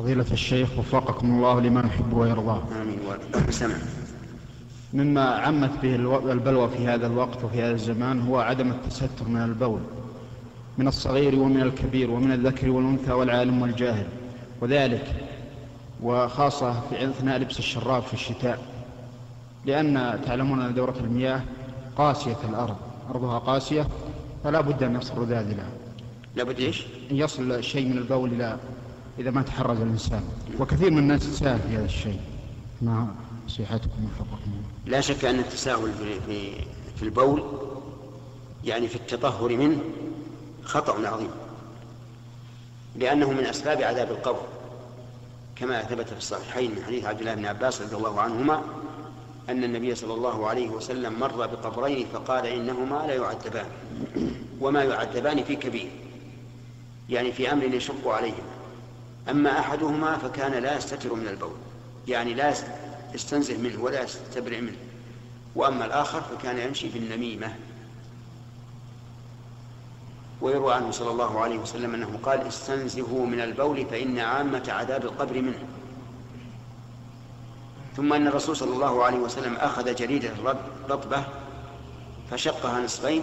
فضيلة الشيخ وفقكم الله لما نحب ويرضاه آمين. وسمع مما عمت به البلوى في هذا الوقت وفي هذا الزمان هو عدم التستر من البول من الصغير ومن الكبير ومن الذكر والأنثى والعالم والجاهل وذلك وخاصة في أثناء لبس الشراب في الشتاء لأن تعلمون أن دورة المياه قاسية الأرض أرضها قاسية فلا بد أن يصل لها لابد إيش؟ أن يصل شيء من البول إلى إذا ما تحرز الإنسان وكثير من الناس يتساهل في هذا الشيء. ما نصيحتكم وفقكم لا شك أن التساهل في, في, في البول يعني في التطهر منه خطأ عظيم. لأنه من أسباب عذاب القبر. كما ثبت في الصحيحين من حديث عبد الله بن عباس رضي الله عنهما أن النبي صلى الله عليه وسلم مر بقبرين فقال إنهما لا يعذبان وما يعذبان في كبير يعني في أمر يشق عليهما. أما أحدهما فكان لا يستتر من البول يعني لا يستنزه منه ولا يستبرع منه. وأما الآخر فكان يمشي في النميمة. ويروى عنه صلى الله عليه وسلم أنه قال استنزهوا من البول فإن عامة عذاب القبر منه. ثم أن الرسول صلى الله عليه وسلم أخذ جريدة رطبة فشقها نصفين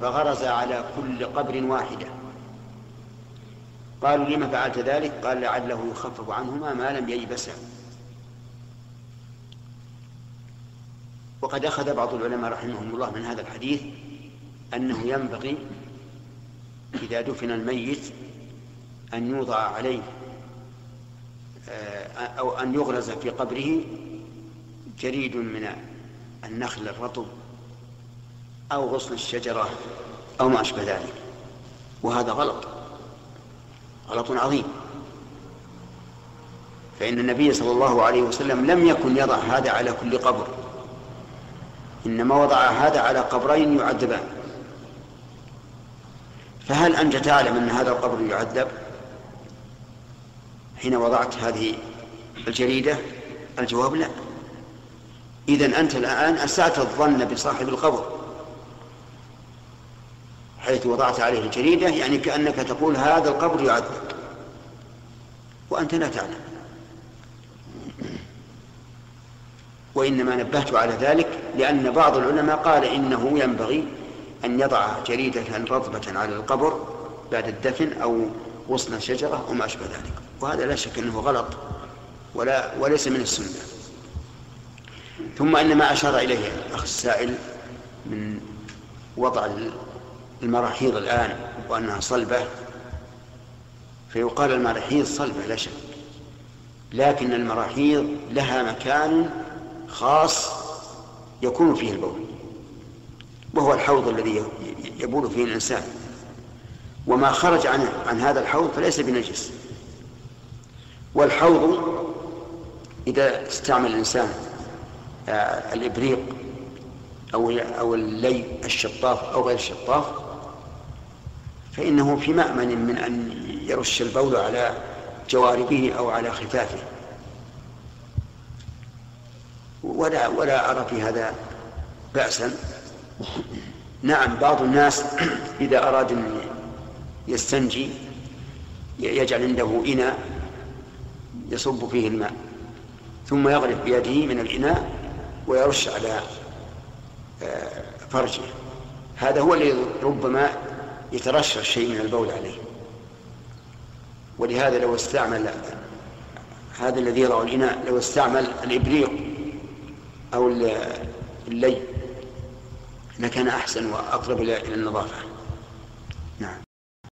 فغرز على كل قبر واحدة. قالوا لما فعلت ذلك؟ قال لعله يخفف عنهما ما لم ييبسا وقد أخذ بعض العلماء رحمهم الله من هذا الحديث أنه ينبغي إذا دفن الميت أن يوضع عليه آه، أو أن يغرز في قبره جريد من النخل الرطب أو غصن الشجرة أو ما أشبه ذلك. وهذا غلط. غلط عظيم. فإن النبي صلى الله عليه وسلم لم يكن يضع هذا على كل قبر. إنما وضع هذا على قبرين يعذبان. فهل أنت تعلم أن هذا القبر يعذب؟ حين وضعت هذه الجريدة؟ الجواب لا. إذا أنت الآن أسأت الظن بصاحب القبر. حيث وضعت عليه الجريدة يعني كأنك تقول هذا القبر يعذب. وأنت لا تعلم. وإنما نبهت على ذلك لأن بعض العلماء قال إنه ينبغي أن يضع جريدة رطبة على القبر بعد الدفن أو غصن شجرة أو ما أشبه ذلك. وهذا لا شك أنه غلط ولا وليس من السنة. ثم أن ما أشار إليه الأخ السائل من وضع المراحيض الآن وأنها صلبة فيقال المراحيض صلبة لا شك. لكن المراحيض لها مكان خاص يكون فيه البول وهو الحوض الذي يبول فيه الإنسان. وما خرج عن عن هذا الحوض فليس بنجس. والحوض إذا استعمل الإنسان آه، الإبريق أو أو اللي الشطاف أو غير الشطاف فإنه في مأمن من أن يرش البول على جواربه أو على خفافه. ولا ولا أرى في هذا بأسا. نعم بعض الناس إذا أراد أن يستنجي يجعل عنده إناء يصب فيه الماء ثم يغرف بيده من الإناء ويرش على آه، فرجه. هذا هو الذي ربما يترشح شيء من البول عليه. ولهذا لو استعمل هذا الذي يضع الإناء لو استعمل الإبريق أو اللي لكان أحسن وأقرب إلى النظافة. نعم.